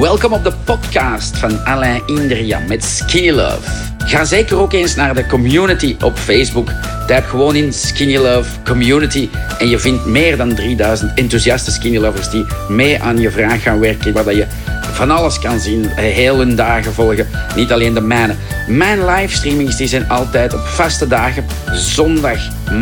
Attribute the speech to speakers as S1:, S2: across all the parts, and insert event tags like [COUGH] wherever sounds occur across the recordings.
S1: Welkom op de podcast van Alain Indria met Skinny Love. Ga zeker ook eens naar de community op Facebook. Typ gewoon in Skinny Love Community en je vindt meer dan 3000 enthousiaste Skinny Lovers die mee aan je vraag gaan werken. Waar je van alles kan zien, heel hun dagen volgen, niet alleen de mijne. Mijn livestreamings die zijn altijd op vaste dagen, zondag,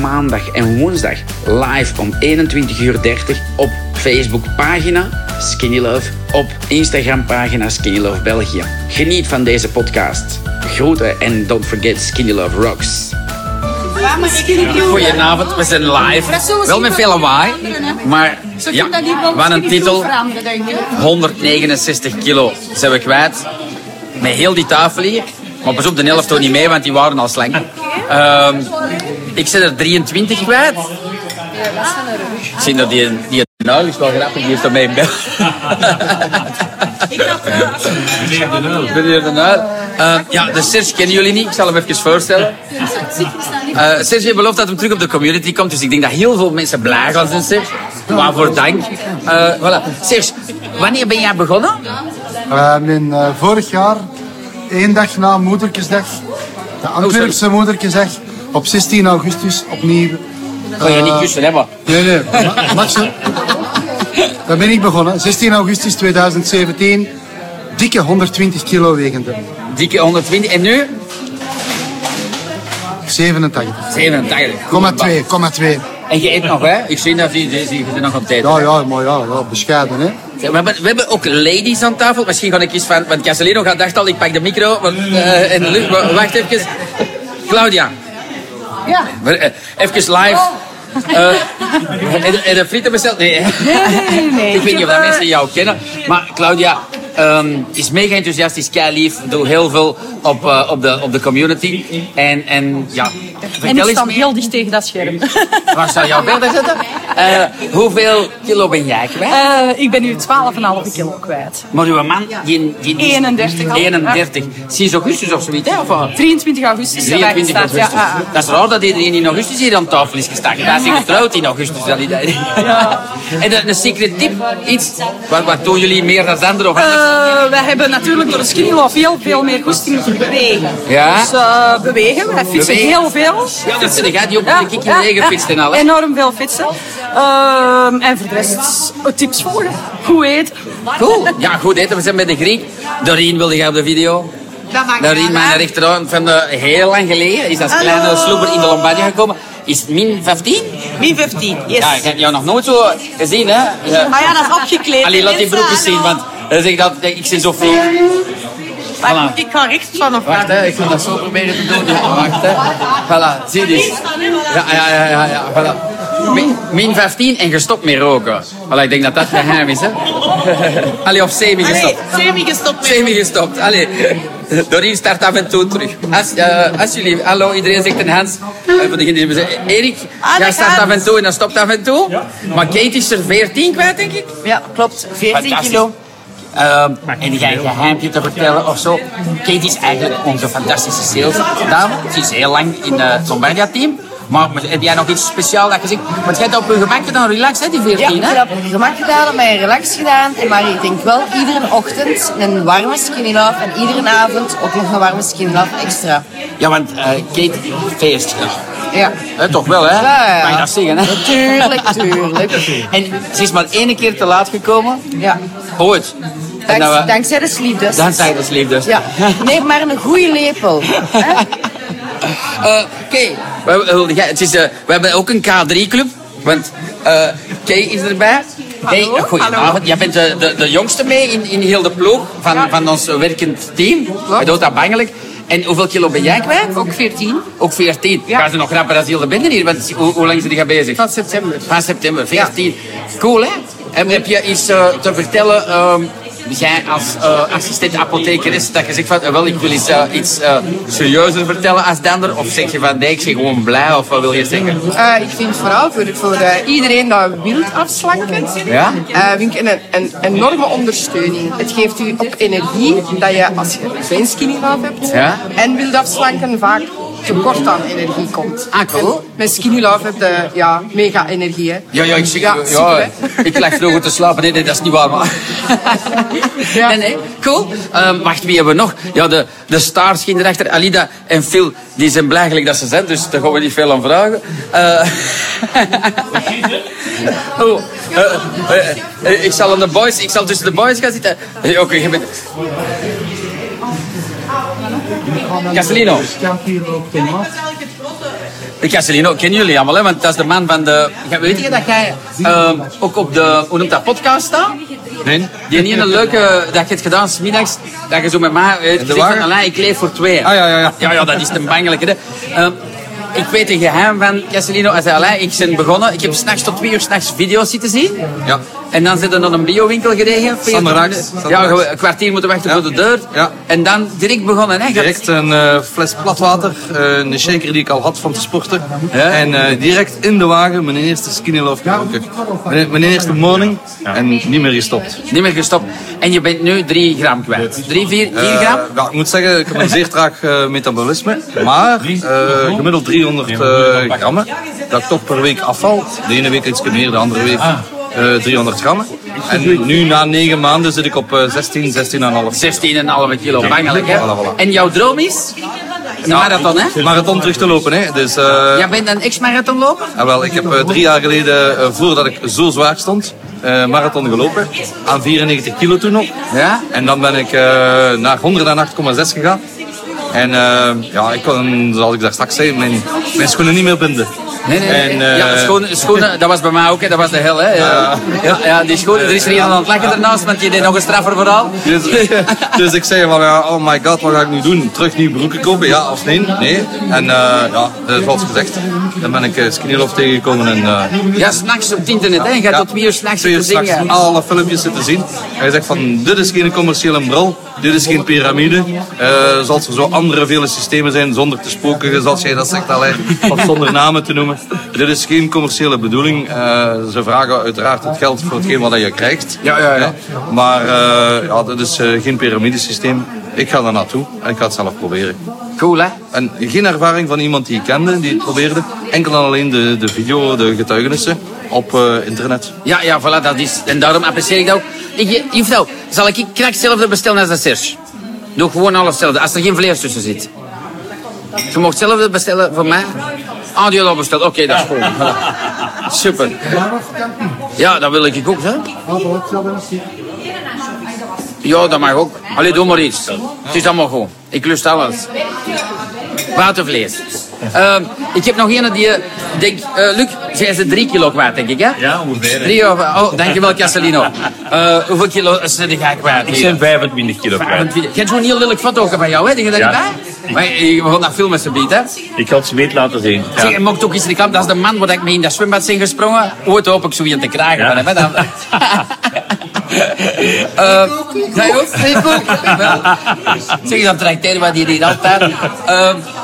S1: maandag en woensdag, live om 21.30 uur op Facebook pagina Skinny Love, op Instagram pagina Skinny Love België. Geniet van deze podcast. Groeten en don't forget Skinny Love Rocks. Goedenavond, we zijn live. Wel met veel lawaai, maar ja, wat een titel. 169 kilo zijn we kwijt. Met heel die tafel hier. Maar pas op, de helft toch niet mee, want die waren al slank. Ehm, ik zit er 23 kwijt. Ik zie dat die, die nuil is wel grappig, die heeft er mee in bed. [LAUGHS] Meneer de Nuil. Meneer de Nuil. Uh, ja, de Serge kennen jullie niet. Ik zal hem even voorstellen. Uh, Serge heeft beloofd dat hij terug op de community komt. Dus ik denk dat heel veel mensen blij gaan zijn, Serge. Waarvoor dank. Uh, voilà. Serge, wanneer ben jij begonnen?
S2: in, vorig jaar, één dag na Moederkesdag. De Antwerpse oh, Moederkesdag. Op 16 augustus opnieuw.
S1: Kan je niet kussen, hè, maar...
S2: Nee, nee. Max, daar ben ik begonnen. 16 augustus 2017. Dikke 120 kilo wegende.
S1: Dikke 120. En nu?
S2: 87.
S1: 87.
S2: 2,2.
S1: En je eet nog, hè? Ik zie dat je, je, je nog op tijd
S2: Ja, ja, maar ja, ja bescheiden, hè?
S1: We hebben, we hebben ook ladies aan tafel. Misschien ga ik eens van... Want Casalino gaat dacht al, ik pak de micro want, uh, in de lucht. Wacht even. Claudia.
S3: Ja.
S1: Eh, even live. Uh, en, de frieten besteld?
S3: Nee. Nee, nee,
S1: Ik weet niet of dat mensen jou kennen. Maar Claudia um, is mega enthousiast, is kei lief, doet heel veel op, uh, op, de, op de community. En, en ja,
S3: en ik sta heel dicht tegen dat scherm. [LAUGHS]
S1: Waar zou jouw verder zitten? Uh, hoeveel kilo ben jij kwijt?
S3: Uh, ik ben nu 12,5 kilo kwijt.
S1: Maar uw man, die, die,
S3: die 31 al.
S1: 31. Sinds augustus of zoiets, hè? Of,
S3: 23 augustus.
S1: 23 augustus. Ja, dat is raar dat iedereen in augustus hier aan tafel is gestaan. Hij is getrouwd in augustus. Dat ja. [LAUGHS] En een secret tip, iets, wat, wat doen jullie meer dan anderen? Of
S3: wij hebben natuurlijk door de skinny veel, veel meer goesting te bewegen.
S1: Ja?
S3: Dus uh, bewegen, wij fietsen heel veel.
S1: Ja, dat gaat die op de ja, gefitst en al.
S3: Enorm veel fietsen. Uh, en voor de rest tips volgen. Goed eten.
S1: Cool. Ja, goed eten. We zijn bij de Griek. Doreen wilde jij op de video. Doreen, mijn rechterhand van de, heel lang geleden, is als kleine sloeber in de Lombardia gekomen. Is het min 15?
S4: Min 15, yes.
S1: Ja, ik heb jou nog nooit zo gezien, hè?
S4: Ja. Maar ja, dat is opgekleed.
S1: Allee, laat die broek eens zien, want dan zeg ik dat ik zie zo veel.
S4: Voilà. Ik ga rechts van of
S1: Wacht, hè, ik ga dat zo proberen te doen. Ja, wacht, hè. Voilà, zie je Ja, ja, ja, ja, ja, voilà. Min, min 15 en gestopt met roken. Voilà, ik denk dat dat geheim is, hè. [LAUGHS] Allee, of semi-gestopt.
S4: Semi-gestopt.
S1: Semi-gestopt, allee. [LAUGHS] Doreen start af en toe terug. Als, uh, alsjeblieft, hallo, iedereen zegt een Hans. Uh, voor degene die zeggen, Erik, ah, jij start af en toe en dan stopt af en toe. Maar Kate is er 14 kwijt, denk ik.
S4: Ja, klopt. 14 kilo.
S1: Uh, en die ga je een geheimpje te vertellen of zo. Kate is eigenlijk onze fantastische sales dame. Ze is heel lang in het Lombardia-team. Maar heb jij nog iets speciaals dat je zegt? Want jij hebt op je gemak gedaan, relax hè, die 14
S4: Ja, ik heb op je gemak gedaan, maar relax gedaan. Maar ik denk wel iedere ochtend een warme skinny love en iedere avond ook nog een warme skinny love extra.
S1: Ja, want uh, Kate feest.
S4: Ja.
S1: He, toch wel, hè?
S4: Ja, ja.
S1: Kan je dat zeggen, hè?
S4: Natuurlijk, tuurlijk. [LAUGHS]
S1: en ze is maar één keer te laat gekomen.
S4: Ja.
S1: Ooit.
S4: Dank, we, dankzij de sleepdust.
S1: Dankzij de sleepdust.
S4: Ja. Neem maar een goede lepel.
S1: Uh, [LAUGHS] Oké, okay. het is, uh, we hebben ook een K3-club. Want uh, Kay is erbij. Hey, goedenavond. Jij bent de, de, de, jongste mee in, in heel de ploeg van, ja. van ons werkend team. Je doet dat bangelijk. En hoeveel kilo ben jij kwijt?
S4: Ook 14.
S1: Ook 14. Ja. Gaan ze nog rapper als heel de bende hier? Want, hoe, hoe lang zijn die bezig?
S4: Van september.
S1: Van september, 14. Ja. Cool, hè? En heb je iets uh, te vertellen um, jij als uh, assistent apotheker is, dat je zegt van, wel, ik wil iets, uh, iets uh, serieuzer vertellen als de ander? Of zeg je van, nee, ik zeg gewoon blij, of wat wil je zeggen?
S4: ik vind vooral voor, voor iedereen dat wil afslanken,
S1: ja?
S4: vind ik een, een, enorme ondersteuning. Het geeft u ook energie dat je, als je geen skinny love hebt
S1: ja?
S4: en wilt afslanken, vaak
S3: tekort aan energie komt.
S1: Ah, cool.
S3: Met Skinny Love heb je ja, mega energie. Hè.
S1: Ja, ja, ik, zeg,
S3: Ja,
S1: ja,
S3: super, hè?
S1: ik leg vroeger te slapen. Nee, nee, dat is niet waar, maar... [LAUGHS]
S3: Ja.
S1: Nee, nee, cool. Ehm, wacht, wie hebben we nog? Ja, de, de stars gingen erachter. Alida en Phil, die zijn blij gelijk dat ze zijn, dus daar gaan we niet veel aan vragen. Eh [LAUGHS] oh, eh, eh, ik zal aan de boys, ik zal tussen de boys gaan zitten. Oké, je bent... Castellino. De Castellino kennen jullie allemaal, hè? want dat is de man van de... Weet je dat jij ehm, ook op de, hoe noemt dat, podcast staat?
S5: Nee?
S1: Die niet een leuke dat je hebt gedaan, smiddags, dat je zo met mij eh, van, Alain, ik leef voor twee.
S5: Ah, ja, ja, ja.
S1: Ja, ja, dat is een bangelijke. hè. Ehm, ik weet een geheim van Castellino. Hij zei, Alain, ik ben begonnen. Ik heb s'nachts tot twee uur s'nachts video's zitten zien.
S5: Ja.
S1: En dan zit er naar een biowinkel gereden. 40
S5: Sanderax,
S1: minuten. Ja, een kwartier moeten wachten
S5: Ja.
S1: voor de deur.
S5: Ja.
S1: En dan direct begonnen. Hè?
S5: Direct een eh, fles platwater, eh, een shaker die ik al had van te sporten.
S1: Ja.
S5: En eh, direct in de wagen mijn eerste skinny love. Mijn, mijn eerste morning en niet meer gestopt.
S1: Niet meer gestopt. En je bent nu 3 gram kwijt. 3, 4, 4
S5: Eh,
S1: gram?
S5: ja, ik moet zeggen, ik heb een zeer traag eh, metabolisme. Maar eh, gemiddeld 300 eh, grammen. Dat ik toch per week afval. De ene week iets meer, de andere week eh 300 grammen. En nu na 9 maanden zit ik op eh 16, 16,5.
S1: 16,5 kilo. Bangelijk, hè?
S5: Voilà, voilà.
S1: En jouw droom is? Een marathon, hè?
S5: Marathon terug te lopen, hè. Dus, eh,
S1: Jij bent een ex-marathonloper?
S5: Ah, wel, ik heb eh, drie jaar geleden, eh, voordat ik zo zwaar stond, eh, marathon gelopen. Aan 94 kilo toen nog.
S1: Ja?
S5: En dan ben ik eh, naar 108,6 gegaan. En eh, ja, ik kon, zoals ik daar straks zei, mijn, mijn schoenen niet meer binden.
S1: Nee, nee, nee.
S5: En, eh,
S1: ja, schoenen, schoenen, dat was bij mij ook, hè. dat was de hel. Hè. Ja, ja, ja, die schoenen, er is er iemand aan het lachen ernaast, want die deed nog een straffer verhaal.
S5: Dus, dus ik zei van, ja, oh my god, wat ga ik nu doen? Terug nieuwe broeken kopen? Ja of nee? Nee. En eh, ja, eh, zoals gezegd, dan ben ik uh, Skinny Love tegengekomen. En, eh,
S1: Ja, s'nachts op het internet, hè. Je gaat tot twee uur s'nachts zitten zingen.
S5: alle filmpjes zitten zien. En je zegt van, dit is geen commerciële bril, dit is geen piramide. Eh, zoals er zo andere vele systemen zijn, zonder te spoken, zoals jij dat zegt, alleen, of zonder namen te noemen. Dit is geen commerciële bedoeling. Eh, ze vragen uiteraard het geld voor hetgeen wat je krijgt.
S1: Ja, ja, ja.
S5: Maar eh, ja, dit is geen piramidesysteem. Ik ga daar naartoe en ik ga het zelf proberen.
S1: Cool, hè?
S5: En geen ervaring van iemand die ik kende, die het probeerde. Enkel en alleen de, de video, de getuigenissen op eh, internet.
S1: Ja, ja, voilà, dat is. En daarom apprecieer ik dat ook. Ik, juffrouw, zal ik krak hetzelfde bestellen als de Serge? Doe gewoon alles hetzelfde, als er geen vlees tussen zit. Je mag hetzelfde bestellen voor mij. Ah, die had al besteld. Oké, dat is goed. Voilà. Super. Ja, dat wil ik ook, hè? Ja, dat mag ook. Allee, doe maar iets. Het is allemaal goed. Ik lust alles. Watervlees. Ehm, ik heb nog een die, denk, eh Luc, zij is er drie kilo kwijt, denk ik, hè?
S6: Ja, ongeveer.
S1: Drie of, oh, dankjewel Castellino. Eh hoeveel kilo is er jij kwijt?
S6: Ik ben 25 kilo kwijt.
S1: 25. Je hebt zo'n heel lelijk foto van jou, hè? Denk je dat
S6: Ja.
S1: niet bij? Maar we gaan dat filmen, ze biedt, hè?
S6: Ik had het zweet laten zien. Ja.
S1: Zeg, je mocht ook eens reclame. Dat is de man waar ik mee in dat zwembad ben gesprongen. Ooit hoop ik zo iemand te krijgen
S6: Ja.
S1: van hem, hè? [LAUGHS] Dan... Eh, jij ook? Ik ook. Wel. Zeg, dat tracteren wat die hier altijd.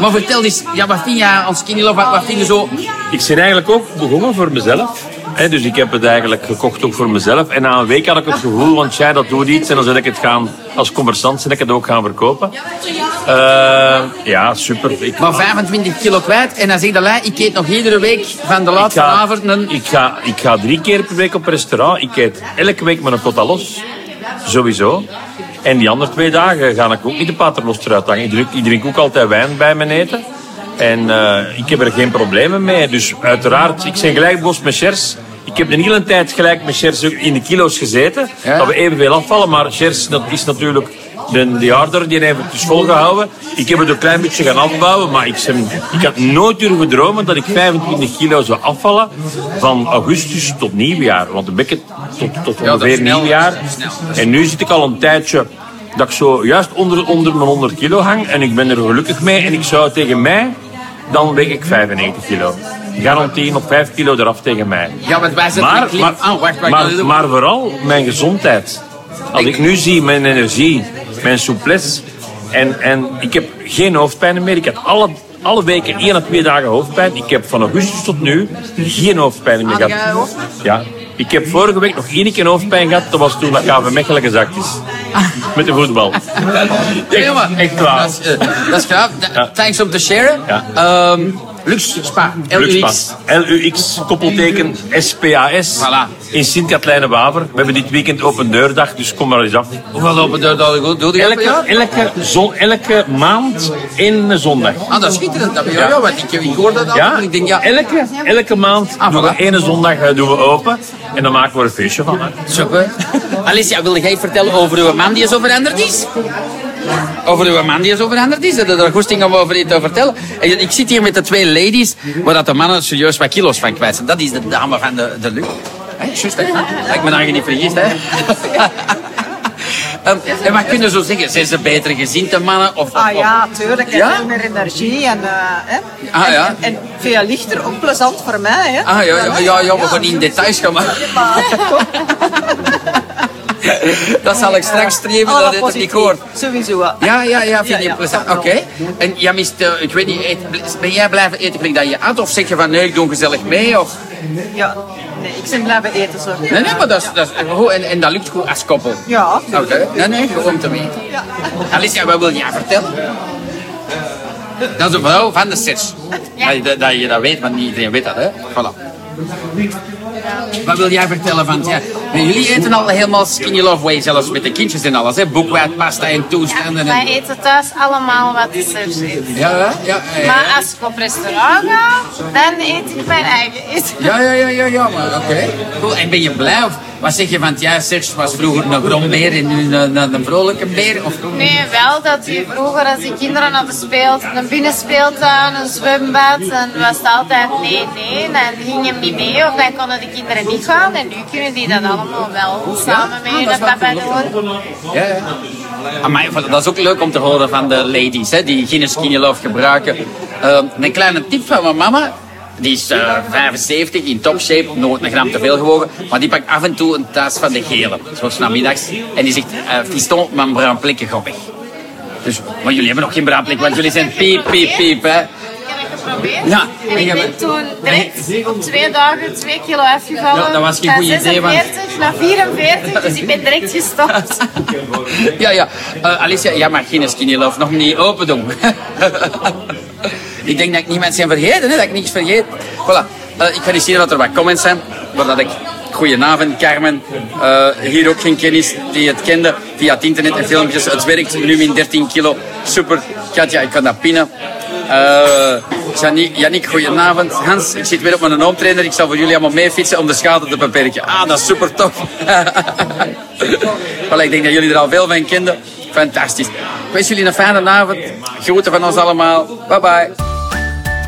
S1: Maar vertel eens, ja, wat vind je aan Skinny Love? Wat, wat vind je zo...
S6: Ik ben eigenlijk ook begonnen voor mezelf. Dus ik heb het eigenlijk gekocht ook voor mezelf. En na een week had ik het gevoel, want jij dat doet iets. En dan zet ik het gaan, als commerçant, zet ik het ook gaan verkopen. Eh, ja, super. Ik,
S1: Maar 25 kilo kwijt. En dan zeg je, "Lei, ik eet nog iedere week van de
S6: ik,
S1: laatste
S6: ga,
S1: avond een...
S6: ik, ga, ik ga drie keer per week op restaurant. Ik eet elke week met een cotalos. Sowieso. En die andere twee dagen ga ik ook niet de paternoster uithangen. Ik drink, ik drink ook altijd wijn bij mijn eten. En eh, ik heb er geen problemen mee. Dus uiteraard, ik ben gelijk boos met Chers. Ik heb de hele tijd gelijk met Chers ook in de kilo's gezeten.
S1: Ja.
S6: Dat we evenveel afvallen. Maar Chers dat is natuurlijk de, de harder, die heeft het dus volgehouden. Ik heb het een klein beetje gaan afbouwen. Maar ik, ben, ik had nooit durven dromen dat ik 25 kilo zou afvallen. Van augustus tot nieuwjaar. Want dan ben ik het tot, tot ongeveer
S1: snel.
S6: nieuwjaar. En nu zit ik al een tijdje dat ik zo juist onder, onder mijn 100 kilo hang. En ik ben er gelukkig mee. En ik zou tegen mij, dan weeg ik 95 kilo. Garantie op 5 kilo eraf tegen mij.
S1: Ja, want wij zetten
S6: Maar, maar,
S1: oh, wacht, wacht.
S6: maar, vooral mijn gezondheid. Als ik nu zie mijn energie, mijn souplesse. En, en ik heb geen hoofdpijn meer. Ik had alle, alle weken één à twee dagen hoofdpijn. Ik heb van augustus tot nu geen hoofdpijn meer
S1: jij
S6: gehad. Ja. Ik heb vorige week nog één keer hoofdpijn gehad. Dat was toen dat KV Mechelen gezakt is. Met de voetbal.
S1: Maar-
S6: Echt waar.
S1: Dat is, eh, dat is. Thanks om te sharen.
S6: Ja.
S1: Ehm, Lux Spa, LUX.
S6: Luxpas. L-U-X, koppelteken, S-P-A-S.
S1: Voilà.
S6: In Sint-Katlijne-Waver. We hebben dit weekend open deurdag, dus kom maar eens af.
S1: Hoeveel lopen deur dat goed? Doe je
S6: Elke,
S1: elke jaar?
S6: elke, zon, elke maand één zondag.
S1: Ah, dat is schitterend. Dat, ja, ja, want ik, ik hoor dat al.
S6: Ja,
S1: Ik denk, ja,
S6: elke, elke maand
S1: Ah,
S6: doen we
S1: voilà.
S6: ene zondag eh, doen we open. En dan maken we er een feestje van. Hè.
S1: super. [LAUGHS] Alicia, wilde jij vertellen over uw man die zo veranderd is? Over uw man die zo veranderd is? Je er goesting om over iets te vertellen? En Ik zit hier met de twee ladies, waar dat de mannen serieus wat kilo's van kwijt zijn. Dat is de dame van de, de Luc. Hé, juist, hè? Dat ik me daar niet vergist, hè? [LAUGHS] Ehm, en wat kunnen ze zo zeggen? Zijn ze beter gezien, de mannen? Of, of-
S3: Ah ja, tuurlijk. En
S1: Ja?
S3: veel meer energie. En, hè.
S1: Ah, ja.
S3: en, en veel lichter, ook plezant voor mij. Hè.
S1: Ah ja, ja, ja, ja, we gaan niet in details gaan, maar... [LAUGHS] [LAUGHS] Dat zal ik straks streamen, dat het er niet hoort.
S3: Sowieso.
S1: Ja, ja, ja, vind
S3: Ja,
S1: je
S3: ja,
S1: plezant.
S3: dat
S1: Oké. En jij mist, ik weet niet, eet- ben jij blijven eten gelijk dat je at? Of zeg je van nee, ik doe gezellig mee? Of...
S3: Ja, nee, ik ben blijven eten. Zo.
S1: Nee, nee, maar dat is, dat is goed. En, en dat lukt goed als koppel.
S3: Ja.
S1: Oké. Nee, nee, gewoon om te weten. Alicia, wat wil jij vertellen? Dat is een vrouw van de je- dat je dat weet, want niet iedereen weet dat, hè? Voilà. Wat wil jij vertellen van, ja, jullie eten al helemaal skinny love way, zelfs met de kindjes en alles, hè? Boekwijd, pasta en toestanden.
S7: Wij
S1: En...
S7: eten thuis allemaal wat er zit.
S1: Ja, ja, ja. ja,
S7: Maar
S1: ja.
S7: als ik op restaurant ga, dan eet ik mijn eigen eten.
S1: Ja, ja, ja, ja, ja, maar oké. Cool. En ben je blij of wat zeg je van, ja, Serge was vroeger een grombeer en nu een, een, een vrolijke beer? Of...
S7: Nee, wel dat je vroeger als die kinderen hadden speeld, een binnenspeeltuin, een zwembad, dan was het altijd nee, nee, dan gingen niet mee of dan konden de kinderen niet gaan. En nu kunnen die dat allemaal wel samen
S1: Ah,
S7: met hun
S1: wel
S7: papa doen.
S1: Ja, ja. Amai, dat is ook leuk om te horen van de ladies, hè, die geen skinny love gebruiken. Ehm, een kleine tip van mijn mama. Die is eh, 75, in topshape, nooit een gram te veel gewogen. Maar die pakt af en toe een tas van de gele, zoals namiddags. En die zegt, fiston, mijn bruin plekje gaat weg. Dus, maar jullie hebben nog geen bruin plek, want jullie zijn piep, piep, piep. Hè. Ja,
S7: En ik ben toen direct op twee dagen twee kilo afgevallen.
S1: Ja, dat was geen
S7: Van
S1: goed idee,
S7: 46 naar 44, dus ik ben direct gestopt. [LAUGHS]
S1: Ja, ja. Eh, Alicia, jij mag geen skinny love nog niet open doen. [LAUGHS] ik denk dat ik niet mensen zijn vergeten, hè, dat ik niks vergeet. Voilà. Eh, ik ga zien wat er wat comments zijn. Doordat ik... Goedenavond, Carmen. Eh, hier ook geen kennis die het kende via het internet en filmpjes. Het werkt nu in 13 kilo. Super. Katja, ik kan dat pinnen. Eh Jannick, Jannick, goedenavond. Hans, ik zit weer op mijn hoomtrainer. Ik zal voor jullie allemaal mee fietsen om de schade te beperken. Ah, dat is super tof. [LAUGHS] Wel, ik denk dat jullie er al veel van kenden. Fantastisch. Ik wens jullie een fijne avond. Groeten van ons allemaal. Bye bye.